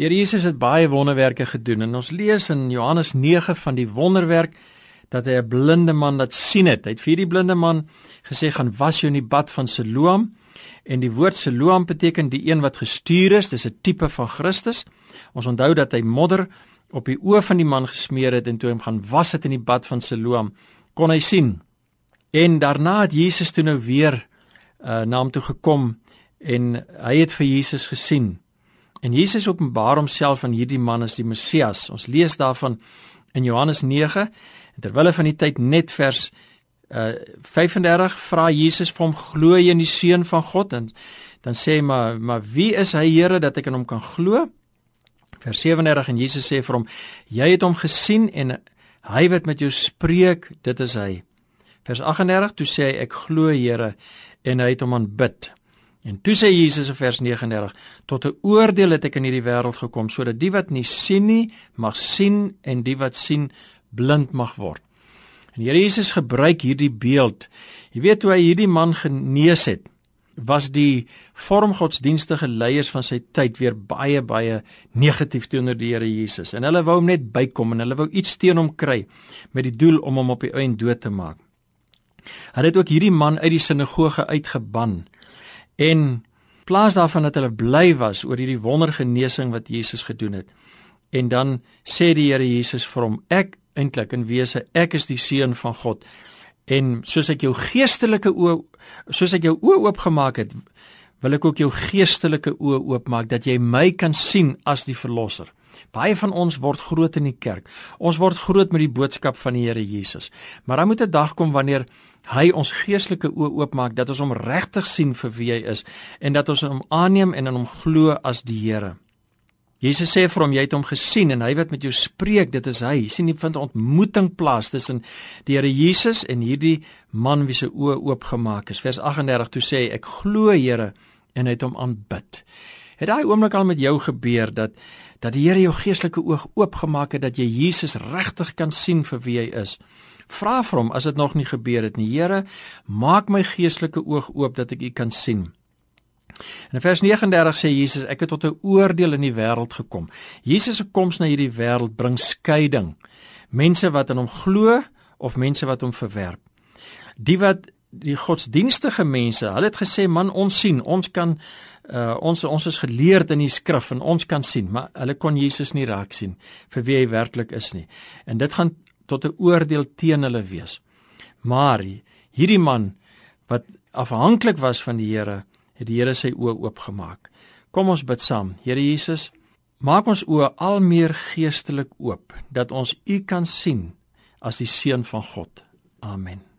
Die Here Jesus het baie wonderwerke gedoen en ons lees in Johannes 9 van die wonderwerk dat hy 'n blinde man laat sien het. Hy het vir die blinde man gesê gaan was jou in die bad van Siloam en die woord Siloam beteken die een wat gestuur is. Dis 'n tipe van Christus. Ons onthou dat hy modder op die oë van die man gesmeer het en toe hom gaan was het in die bad van Siloam kon hy sien. En daarna het Jesus toe nou weer uh, na hom toe gekom en hy het vir Jesus gesien. En Jesus openbaar homself aan hierdie man as die Messias. Ons lees daarvan in Johannes 9 terwyl hy van die tyd net vers uh 35 vra Jesus vir hom glo jy in die seun van God en dan sê hy maar maar wie is hy Here dat ek in hom kan glo? Vers 37 en Jesus sê vir hom jy het hom gesien en hy wat met jou spreek dit is hy. Vers 38 toe sê hy ek glo Here en hy het hom aanbid. En toe sê Jesus in vers 39: Tot 'n oordeel het ek in hierdie wêreld gekom sodat die wat nie sien nie mag sien en die wat sien blind mag word. En Here Jesus gebruik hierdie beeld. Jy weet hoe hy hierdie man genees het, was die vormgodsdienstige leiers van sy tyd weer baie baie negatief teenoor die Here Jesus. En hulle wou hom net bykom en hulle wou iets teen hom kry met die doel om hom op die einde dood te maak. Hulle het ook hierdie man uit die sinagoge uitgeban En plaas daarvan dat hulle bly was oor hierdie wondergenesing wat Jesus gedoen het. En dan sê die Here Jesus vir hom: Ek eintlik in wese, ek is die seun van God. En soos ek jou geestelike oë soos ek jou oë oopgemaak het, wil ek ook jou geestelike oë oopmaak dat jy my kan sien as die verlosser. Baie van ons word groot in die kerk. Ons word groot met die boodskap van die Here Jesus. Maar dan moet 'n dag kom wanneer hy ons geestelike oë oopmaak dat ons hom regtig sien vir wie hy is en dat ons hom aanneem en in hom glo as die Here. Jesus sê vir hom jy het hom gesien en hy wat met jou spreek dit is hy. sien jy vind 'n ontmoeting plaas tussen die Here Jesus en hierdie man wie se oë oopgemaak is. Vers 38 toe sê hy ek glo Here en hy het hom aanbid. Het daai oomblik al met jou gebeur dat dat die Here jou geestelike oog oopgemaak het dat jy Jesus regtig kan sien vir wie hy is? Vra vir hom as dit nog nie gebeur het nie. Here, maak my geestelike oog oop dat ek U kan sien. In vers 39 sê Jesus, ek het tot 'n oordeel in die wêreld gekom. Jesus se koms na hierdie wêreld bring skeiding. Mense wat in hom glo of mense wat hom verwerp. Die wat die godsdienstige mense, hulle het gesê man ons sien, ons kan uh, ons ons is geleerd in die skrif en ons kan sien, maar hulle kon Jesus nie raak sien vir wie hy werklik is nie. En dit gaan tot 'n oordeel teen hulle wees. Maar hierdie man wat afhanklik was van die Here, het die Here sy oë oopgemaak. Kom ons bid saam. Here Jesus, maak ons oë al meer geestelik oop dat ons U kan sien as die seun van God. Amen.